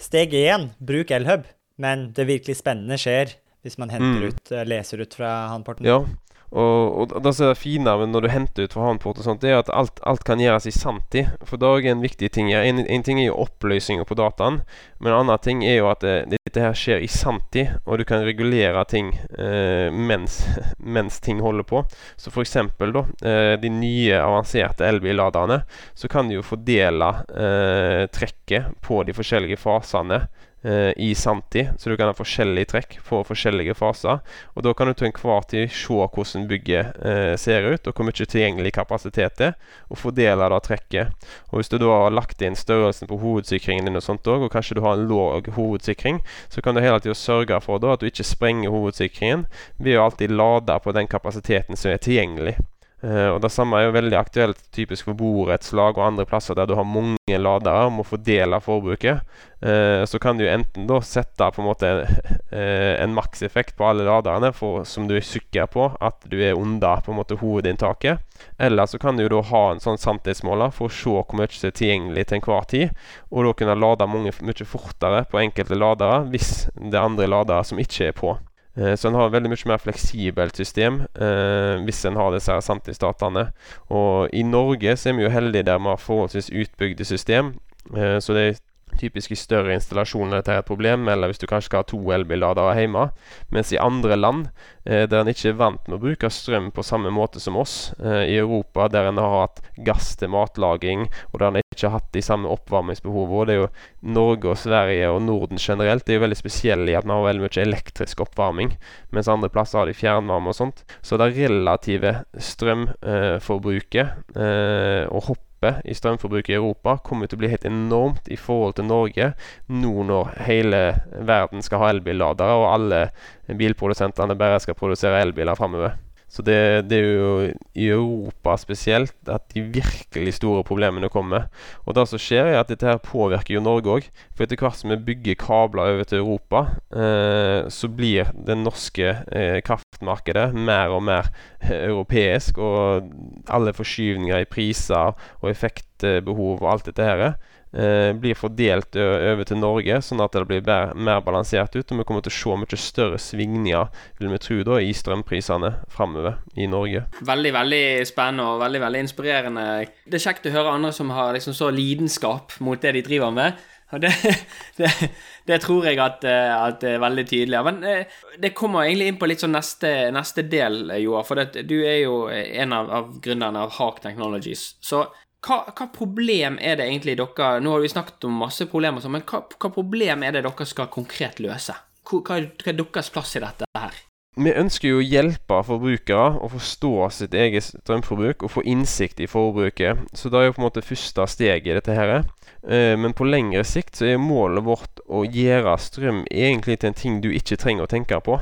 Steg én, bruk Elhub. Men det virkelig spennende skjer hvis man henter Mm. ut, eh, leser ut fra HAN-porten. Ja. Og, og det som er fine når du henter ut fra håndport og sånt, det er at alt, alt kan gjøres i sanntid. For det er en viktig ting her. En, en ting er jo oppløsninga på dataen, men en annen ting er jo at det, dette her skjer i sanntid, og du kan regulere ting eh, mens, mens ting holder på. Så da, eh, de nye avanserte elbilladerne, så kan du jo fordele eh, trekket på de forskjellige fasene eh, i sanntid. Så du kan ha forskjellige trekk på forskjellige faser. Og da kan du til enhver tid se hvordan bygget eh, ser ut, og hvor mye tilgjengelig kapasitet det er, og fordele det trekket. Og hvis du da har lagt inn størrelsen på hovedsikringen din og sånt også, og kanskje du har en låg hovedsikring, så kan du hele tida sørge for da at du ikke sprenger hovedsikringen ved å alltid lade på den kapasiteten som er tilgjengelig. Eh, og Det samme er jo veldig aktuelt typisk for borettslag og andre plasser der du har mange ladere og må fordele forbruket. Uh, så kan du enten da sette på en måte uh, en makseffekt på alle laderne for, som du er sikker på at du er under på en måte hovedinntaket. Eller så kan du da ha en sånn samtidsmåler for å se hvor mye som er tilgjengelig til enhver tid. Og da kunne lade mange, mye fortere på enkelte ladere hvis det er andre ladere som ikke er på. Eh, Så en har veldig mye mer fleksibelt system eh, hvis en har disse her samtidsdatene. Og i Norge så er vi jo heldige der vi har forholdsvis utbygde system. Eh, så det er typisk i større installasjoner dette er et problem, eller hvis du kanskje skal ha to elbilladere hjemme. Mens i andre land eh, der en ikke er vant med å bruke strøm på samme måte som oss, eh, i Europa der en har hatt gass til matlaging, og der en ikke har hatt de samme oppvarmingsbehovene, det er jo Norge og Sverige og Norden generelt det er jo veldig spesielle i at vi har veldig mye elektrisk oppvarming, mens andre plasser har de fjernvarme og sånt. Så det relative strømforbruket eh, og hoppet i strømforbruket i Europa kommer til å bli helt enormt i forhold til Norge nå når hele verden skal ha elbilladere, og alle bilprodusentene bare skal produsere elbiler framover. Så det, det er jo i Europa spesielt at de virkelig store problemene kommer. Og det som skjer, er at dette her påvirker jo Norge òg. For etter hvert som vi bygger kabler over til Europa, eh, så blir det norske eh, kraftmarkedet mer og mer eh, europeisk. Og alle forskyvninger i priser og effektbehov og alt dette her blir fordelt over til Norge, sånn at det blir mer, mer balansert ut. Og vi kommer til å se mye større svingninger vil vi tro da, i strømprisene framover i Norge. Veldig, veldig spennende og veldig, veldig inspirerende. Det er kjekt å høre andre som har liksom så lidenskap mot det de driver med. Og det, det, det tror jeg at, eh, at det er veldig tydelig. Men eh, det kommer egentlig inn på litt sånn neste, neste del, eh, Joar. For det, du er jo en av, av grunnerne av Hark Technologies. Så hva, hva problem er det egentlig dere Nå har vi snakket om masse problemer, sånn, men hva, hva problem er det dere skal konkret løse? Hva, hva er deres plass i dette her? vi ønsker jo å hjelpe forbrukere å forstå sitt eget strømforbruk og få innsikt i forbruket. Så det er jo på en måte første steget i dette her. Eh, men på lengre sikt så er målet vårt å gjøre strøm egentlig til en ting du ikke trenger å tenke på.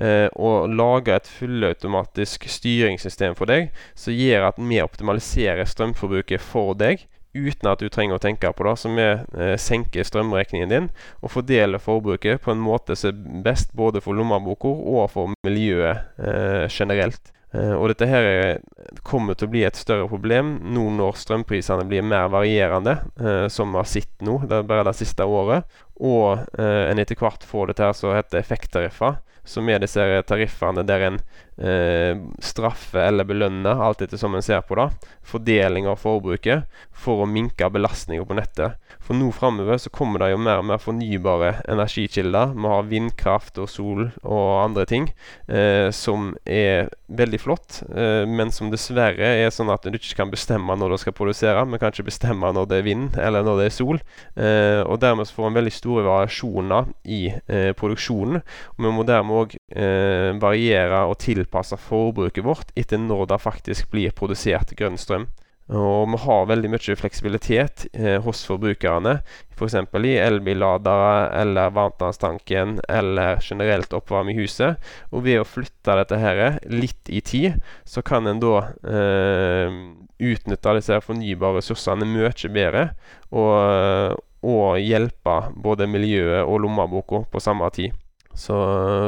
Eh, og lage et fullautomatisk styringssystem for deg som gjør at vi optimaliserer strømforbruket for deg uten at du trenger å tenke på det, så vi eh, senker strømregningen din og fordeler forbruket på en måte som er best både for lommeboka og for miljøet eh, generelt. Eh, og dette her kommer til å bli et større problem nå når strømprisene blir mer varierende, eh, som vi har sett nå det er bare det siste året, og eh, en etter hvert får dette her som heter effekttariffer som er disse tariffene der en eh, straffer eller belønne, alt etter som en ser på det, fordeling av forbruket for å minke belastninga på nettet. For nå framover så kommer det jo mer og mer fornybare energikilder. Vi har vindkraft og sol og andre ting eh, som er veldig flott, eh, men som dessverre er sånn at du ikke kan bestemme når du skal produsere. Vi kan ikke bestemme når det er vind eller når det er sol. Eh, og dermed så får vi veldig store variasjoner i eh, produksjonen. Og vi må dermed òg variere og tilpasse forbruket vårt etter når det faktisk blir produsert grønn strøm. Og vi har veldig mye fleksibilitet eh, hos forbrukerne, f.eks. For i elbilladere eller varmtvannstanken eller generelt oppvarme i huset. Og ved å flytte dette her litt i tid, så kan en da eh, utnytte disse fornybare ressursene mye bedre. Og, og hjelpe både miljøet og lommeboka på samme tid. Så,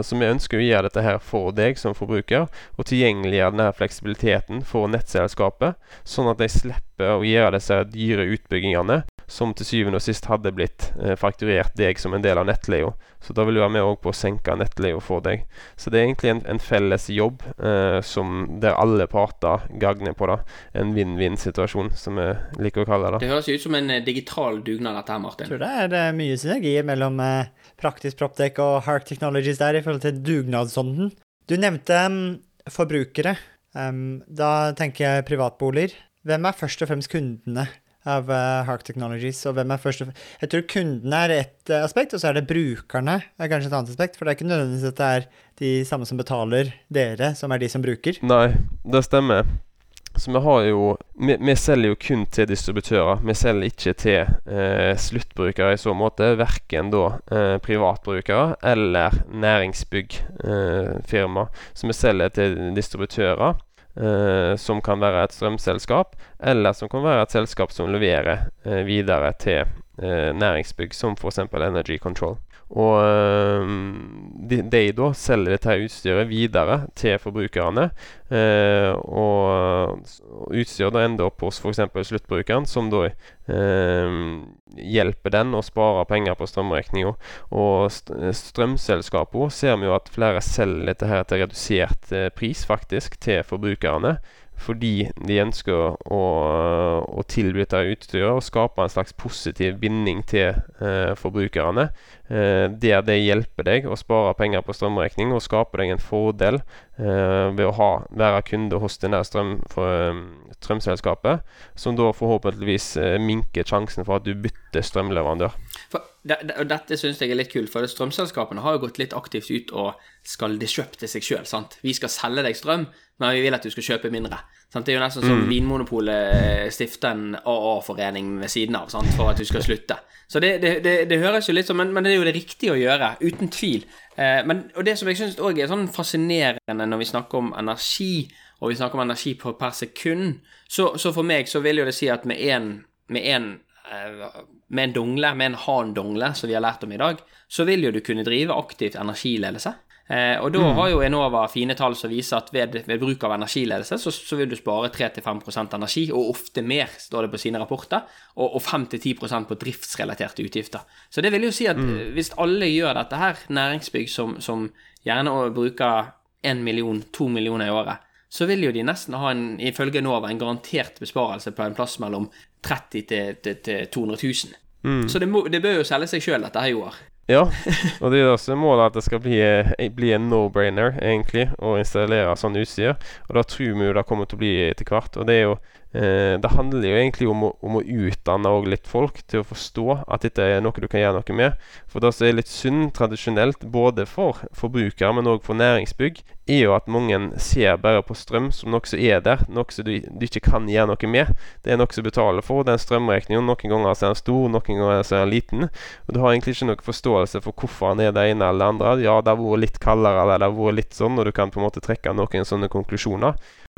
så, vi ønsker å gjøre dette her for deg som forbruker, og tilgjengeliggjøre denne fleksibiliteten for nettselskapet, sånn at de slipper å gjøre disse dyre utbyggingene som til syvende og sist hadde blitt eh, fakturert deg som en del av nettleia. Så da vil du være med på å senke nettleia for deg. Så det er egentlig en, en felles jobb eh, som der alle parter gagner på. da En vinn-vinn-situasjon, som vi liker å kalle det. Det høres ut som en eh, digital dugnad, dette her, Martin. Jeg tror det er, det er mye synergi mellom eh, praktisk proptech og Hark Technologies der i forhold til dugnadsånden. Du nevnte um, forbrukere. Um, da tenker jeg privatboliger. Hvem er først og fremst kundene av uh, Hark Technologies? Og hvem er først Jeg tror kundene er ett uh, aspekt, og så er det brukerne er kanskje et annet aspekt. For det er ikke nødvendigvis at det er de samme som betaler dere, som er de som bruker. Nei, det stemmer. Så vi har jo vi, vi, selger jo kun til distributører. Vi selger ikke til eh, sluttbrukere i så måte. Verken da eh, privatbrukere eller næringsbyggfirma. Eh, så vi selger til distributører. Eh, som kan være et strømselskap, eller som kan være et selskap som leverer eh, videre til eh, næringsbygg, som f.eks. Energy Control. Og de, de, da selger dette utstyret videre til forbrukerne. Eh, og utstyret da ender opp hos f.eks. sluttbrukeren, som da eh, hjelper den å spare penger på strømregninga. Og st strømselskapene ser vi jo at flere selger dette her til redusert eh, pris, faktisk, til forbrukerne fordi de ønsker å, å tilby dette utstyret og skape en slags positiv binding til eh, forbrukerne. Eh, der det hjelper deg å spare penger på strømregning og skape deg en fordel eh, ved å ha, være kunde hos det strøm, um, strømselskapet, som da forhåpentligvis eh, minker sjansen for at du bytter strømleverandør. Det, det, og dette syns jeg er litt kult, for strømselskapene har jo gått litt aktivt ut og skal disrupte seg sjøl. Vi skal selge deg strøm, men vi vil at du skal kjøpe mindre. Sant? Det er jo nesten som mm. Vinmonopolet stifter en AA-forening ved siden av sant? for at du skal slutte. Så det, det, høres jo litt som men, men, det er jo det riktige å gjøre, uten tvil. Eh, men, og det som jeg syns òg er sånn fascinerende når vi snakker om energi, og vi snakker om energi per sekund, så, så for meg så vil jo det si at med en, med en Eh, med en dongle, med en han-dongle, som vi har lært om i dag, så vil jo du kunne drive aktivt energiledelse. Eh, og da mm. har jo Enova fine tall som viser at ved, ved bruk av energiledelse, så, så vil du spare 3-5% energi, og ofte mer, står det på sine rapporter, og, og 5-10% på driftsrelaterte utgifter. Så det vil jo si at mm. hvis alle gjør dette her, næringsbygg som, som gjerne bruker 1 million, 2 millioner i året, så vil jo de nesten ha en, ifølge Enova, en garantert besparelse på en plass mellom 30 til, til, til 200 000. Mm. Så det, må, det, bør jo selge seg sjøl, dette her, Joar. Ja, og det er også målet at det skal bli, eh, bli en no-brainer, egentlig, å installere sånn utstyr. Og da tror vi jo det kommer til å bli etter hvert. Og det er jo Eh, det handler jo egentlig om å, om å utdanne litt folk til å forstå at dette er noe du kan gjøre noe med. For det som er litt synd tradisjonelt, både for forbrukere, men òg for næringsbygg, er jo at mange ser bare på strøm som noe som er der, noe som du, du ikke kan gjøre noe med. Det er noe som betaler for den strømregningen. Noen ganger er den stor, noen ganger er den liten. Og Du har egentlig ikke noen forståelse for hvorfor den er det ene eller det andre. Ja, det har vært litt kaldere, eller det har vært litt sånn, og du kan på en måte trekke noen sånne konklusjoner.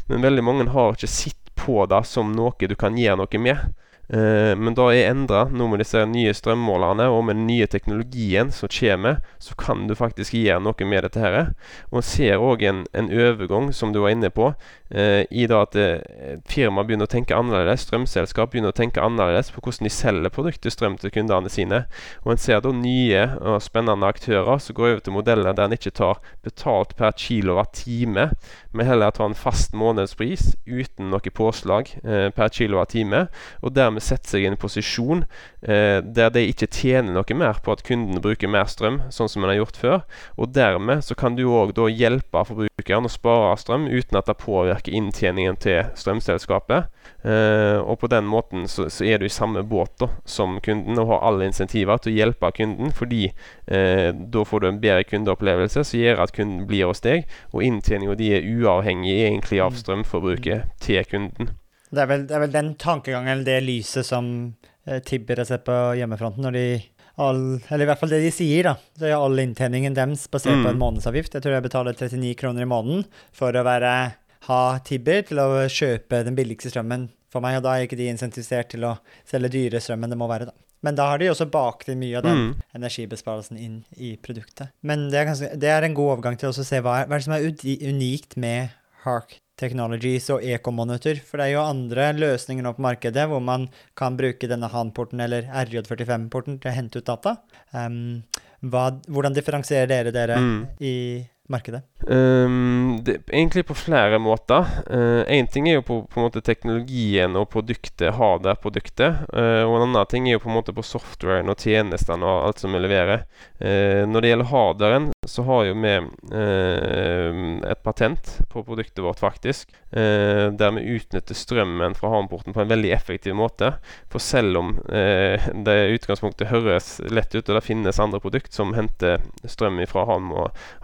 Men veldig mange har ikke sett på det som noe du kan gjøre noe med. Uh, men da er endra nå med disse nye strømmålerne og med den nye teknologien som kommer, så kan du faktisk gjøre noe med dette. her. Og en ser òg en, en, overgang, som du var inne på, uh, i da at uh, firma begynner å tenke annerledes. Strømselskap begynner å tenke annerledes på hvordan de selger produkter strøm til kundene sine. Og en ser da nye og spennende aktører som går over til modeller der en ikke tar betalt per kilowatt-time, men heller ta en fast månedspris uten noe påslag per kilowatt-time. og dermed sette seg i en posisjon eh, der de ikke tjener noe mer på at kunden bruker mer strøm, sånn som en har gjort før. Og dermed så kan du òg da hjelpe forbrukeren å spare strøm uten at det påvirker inntjeningen til strømselskapet. Eh, og på den måten så, så, er du i samme båt da, som kunden og har alle insentiver til å hjelpe kunden, fordi eh, da får du en bedre kundeopplevelse som gjør at kunden blir hos deg, og inntjeninga di er uavhengig egentlig av mm. strømforbruket til kunden. Det er, vel, det er vel, den tankegangen, eller det lyset, som eh, Tibber har sett på hjemmefronten. når de all, Eller i hvert fall det de sier, da. Så er all inntjeningen deres basert mm. på en mm. månedsavgift. Jeg tror jeg betaler 39 kroner i måneden for å være, ha Tibber til å kjøpe den billigste strømmen for meg. Og da er ikke de insentivisert til å selge dyre strømmen det må være, da. Men da har de også bakt inn mye av den mm. energibesparelsen inn i produktet. Men det er, ganske, det er en god overgang til å se hva, hva som er unikt med Hark Technologies og Ecomonitor. For det er jo andre løsninger nå på markedet hvor man kan bruke denne HAN-porten eller RJ45-porten til å hente ut data. Um, hva, hvordan differensierer dere dere mm. i markedet? Um, det, egentlig på flere måter. Én uh, ting er jo på, på, teknologien og produktet, hardware-produktet. Uh, og en annen ting er jo på en måte på softwaren og tjenestene og alt som vi leverer. Uh, når det gjelder harderen, så har jo vi et patent på produktet vårt, faktisk. Der vi utnytter strømmen fra havnporten på en veldig effektiv måte. For selv om det utgangspunktet høres lett ut, og det finnes andre produkt som henter strøm fra havn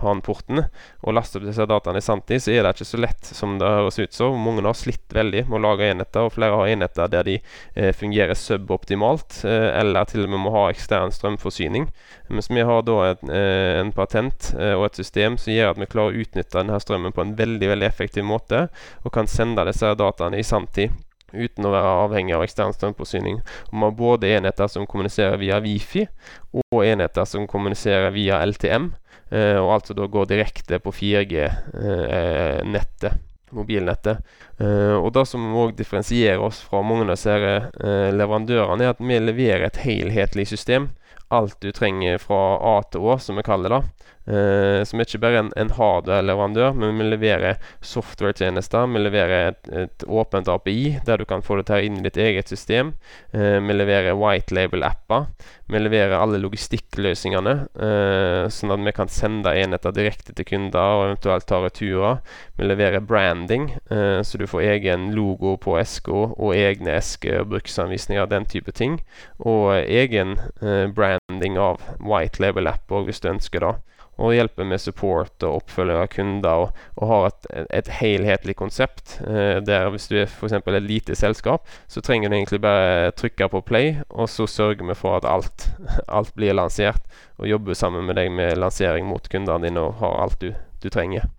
havnporten, og laste opp disse dataene i sanntid, så er det ikke så lett som det høres ut som. Mange har slitt veldig med å lage enheter, og flere har enheter der de eh, fungerer suboptimalt, eh, eller til og med må ha ekstern strømforsyning. Mens vi har da et, eh, en patent eh, og et system som gjør at vi klarer å utnytte denne strømmen på en veldig veldig effektiv måte, og kan sende disse dataene i sanntid uten å være avhengig av ekstern strømforsyning. Vi har både enheter som kommuniserer via Wifi, og enheter som kommuniserer via LTM. Eh, og altså da går direkte på 4G-nettet. Eh, mobilnettet. Uh, og Det som òg differensierer oss fra mange av disse uh, leverandørene, er at vi leverer et helhetlig system. Alt du trenger fra A til Å, som vi kaller det. Uh, som er ikke bare en, en hardware-leverandør, men vi leverer software-tjenester. Vi leverer et, et, åpent API der du kan få det til inn i ditt eget system. Uh, vi leverer white label-apper. Vi leverer alle logistikkløsningene, uh, sånn at vi kan sende enheter direkte til kunder og eventuelt ta returer. Vi leverer branding, så du får egen logo på eska og egne esker og bruksanvisninger, den type ting. Og egen branding av white label-app hvis du ønsker det og hjelper med support og oppfølging av kunder, og, og har et, et helhetlig konsept. Eh, der hvis du er f.eks. et lite selskap, så trenger du egentlig bare trykke på play, og så sørger vi for at alt, alt blir lansert, og jobber sammen med deg med lansering mot kundene dine og har alt du, du trenger.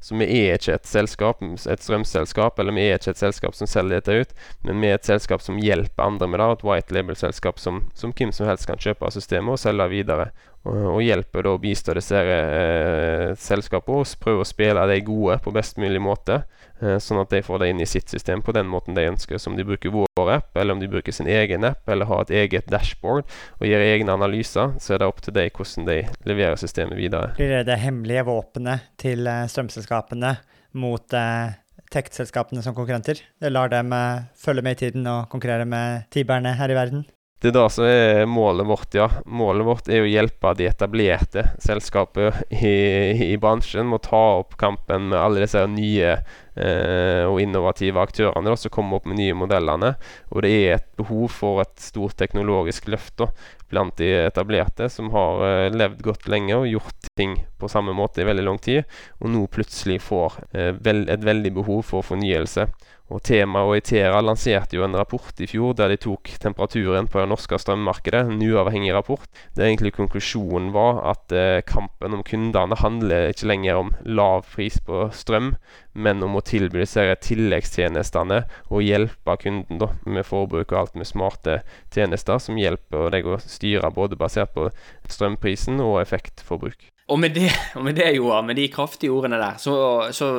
Så vi er ikke et selskap, et strømselskap, eller vi er ikke et selskap som selger dette ut, men vi er et selskap som hjelper andre med det, et white label-selskap som, som hvem som helst kan kjøpe av systemet og selge videre. Og, og hjelper da å bistå disse eh, selskapene og prøver å spille de gode på best mulig måte. Eh, sånn at de får det inn i sitt system på den måten de ønsker. Som de bruker vår app, eller om de bruker sin egen app, eller har et eget dashboard og gjør egne analyser, så er det opp til dem hvordan de leverer systemet videre. Blir det det hemmelige våpenet til eh, strømselskapene mot eh, tech-selskapene som konkurrenter? Det lar dem eh, følge med i tiden og konkurrere med tiberne her i verden? Det er det som er målet vårt, ja. Målet vårt er å hjelpe de etablerte selskapene i, i bransjen med å ta opp kampen med alle disse nye eh, og innovative aktørene da, som kommer opp med nye modellene. Og det er et behov for et stort teknologisk løft da, blant de etablerte, som har eh, levd godt lenge og gjort ting på samme måte i veldig lang tid, og nå plutselig får eh, vel, et veldig behov for fornyelse. Og Tema og Itera lanserte jo en rapport i fjor der de tok temperaturen på det norske strømmarkedet. En uavhengig rapport. Der egentlig konklusjonen var at eh, kampen om kundene handler ikke lenger om lav pris på strøm, men om å tilby disse tilleggstjenestene og hjelpe kunden da, med forbruk og alt med smarte tjenester som hjelper deg å styre både basert på strømprisen og effektforbruk. Og med det, og med det Joar, med de kraftige ordene der, så, så,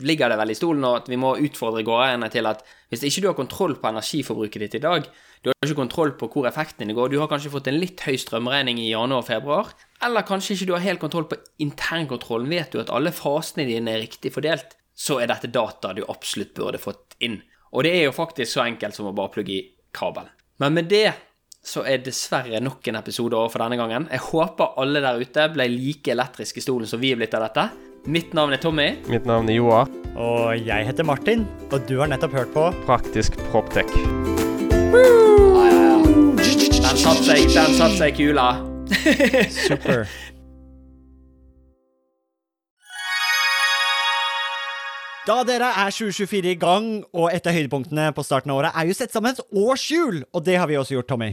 ligger det vel i stolen at vi må utfordre gårdeierne til at hvis ikke du har kontroll på energiforbruket ditt i dag, du har ikke kontroll på hvor effekten din går, du har kanskje fått en litt høy strømregning i januar og februar, eller kanskje ikke du har helt kontroll på internkontrollen, vet du at alle fasene dine er riktig fordelt, så er dette data du absolutt burde fått inn. Og det er jo faktisk så enkelt som å bare plugge i kabelen. Men med det så er dessverre nok en episode over for denne gangen. Jeg håper alle der ute ble like elektriske i stolen som vi er blitt av dette. Mitt navn er Tommy. Mitt navn er Joa. Og jeg heter Martin, og du har nettopp hørt på Praktisk Proptech. Ja, ja, ja. Den satte seg, den satte seg i kula. Super. Da dere er 2024 i gang, og et av høydepunktene på starten av året er jo sett sammen et årshjul, og det har vi også gjort, Tommy.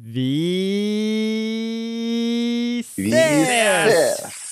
Vi ses! Vi ses!